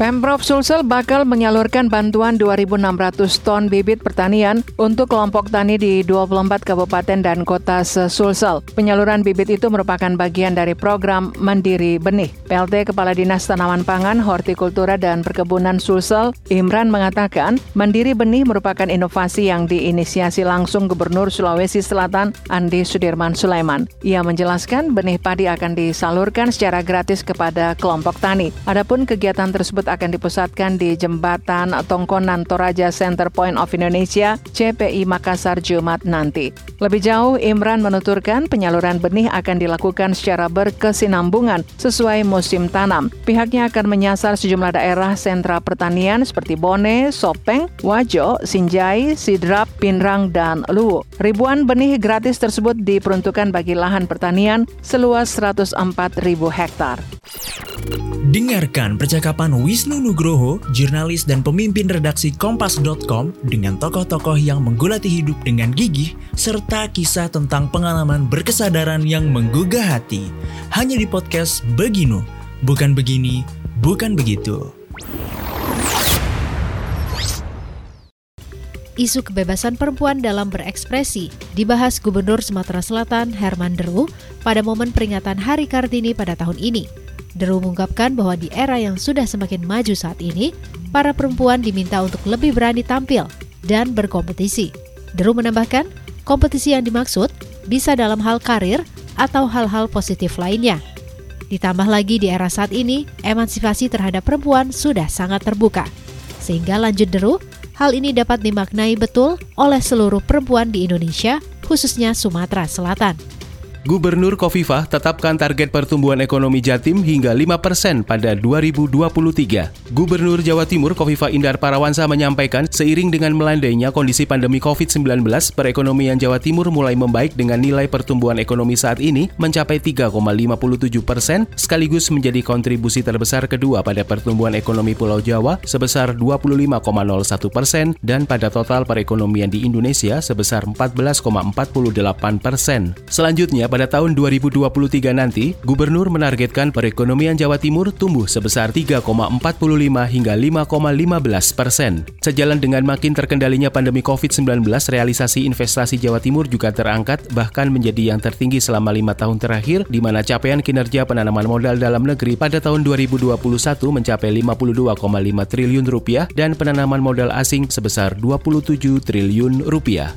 Pemprov Sulsel bakal menyalurkan bantuan 2.600 ton bibit pertanian untuk kelompok tani di 24 kabupaten dan kota se-Sulsel. Penyaluran bibit itu merupakan bagian dari program Mandiri Benih. PLT Kepala Dinas Tanaman Pangan, Hortikultura dan Perkebunan Sulsel, Imran mengatakan, Mandiri Benih merupakan inovasi yang diinisiasi langsung Gubernur Sulawesi Selatan Andi Sudirman Sulaiman. Ia menjelaskan benih padi akan disalurkan secara gratis kepada kelompok tani. Adapun kegiatan tersebut akan dipusatkan di Jembatan Tongkonan Toraja Center Point of Indonesia, CPI Makassar Jumat nanti. Lebih jauh, Imran menuturkan penyaluran benih akan dilakukan secara berkesinambungan sesuai musim tanam. Pihaknya akan menyasar sejumlah daerah sentra pertanian seperti Bone, Sopeng, Wajo, Sinjai, Sidrap, Pinrang, dan Luwu. Ribuan benih gratis tersebut diperuntukkan bagi lahan pertanian seluas 104 ribu hektar. Dengarkan percakapan Wisnu Nugroho, jurnalis dan pemimpin redaksi Kompas.com dengan tokoh-tokoh yang menggulati hidup dengan gigih, serta kisah tentang pengalaman berkesadaran yang menggugah hati. Hanya di podcast Beginu, bukan begini, bukan begitu. Isu kebebasan perempuan dalam berekspresi dibahas Gubernur Sumatera Selatan Herman Deru pada momen peringatan Hari Kartini pada tahun ini. Deru mengungkapkan bahwa di era yang sudah semakin maju saat ini, para perempuan diminta untuk lebih berani tampil dan berkompetisi. Deru menambahkan, kompetisi yang dimaksud bisa dalam hal karir atau hal-hal positif lainnya. Ditambah lagi di era saat ini, emansipasi terhadap perempuan sudah sangat terbuka. Sehingga lanjut Deru, hal ini dapat dimaknai betul oleh seluruh perempuan di Indonesia, khususnya Sumatera Selatan. Gubernur Kofifah tetapkan target pertumbuhan ekonomi Jatim hingga 5% pada 2023. Gubernur Jawa Timur Kofifah Indar Parawansa menyampaikan seiring dengan melandainya kondisi pandemi COVID-19, perekonomian Jawa Timur mulai membaik dengan nilai pertumbuhan ekonomi saat ini mencapai 3,57 persen, sekaligus menjadi kontribusi terbesar kedua pada pertumbuhan ekonomi Pulau Jawa sebesar 25,01 persen dan pada total perekonomian di Indonesia sebesar 14,48 persen. Selanjutnya, pada tahun 2023 nanti, Gubernur menargetkan perekonomian Jawa Timur tumbuh sebesar 3,45 hingga 5,15 persen. Sejalan dengan makin terkendalinya pandemi COVID-19, realisasi investasi Jawa Timur juga terangkat bahkan menjadi yang tertinggi selama lima tahun terakhir, di mana capaian kinerja penanaman modal dalam negeri pada tahun 2021 mencapai 52,5 triliun rupiah dan penanaman modal asing sebesar 27 triliun rupiah.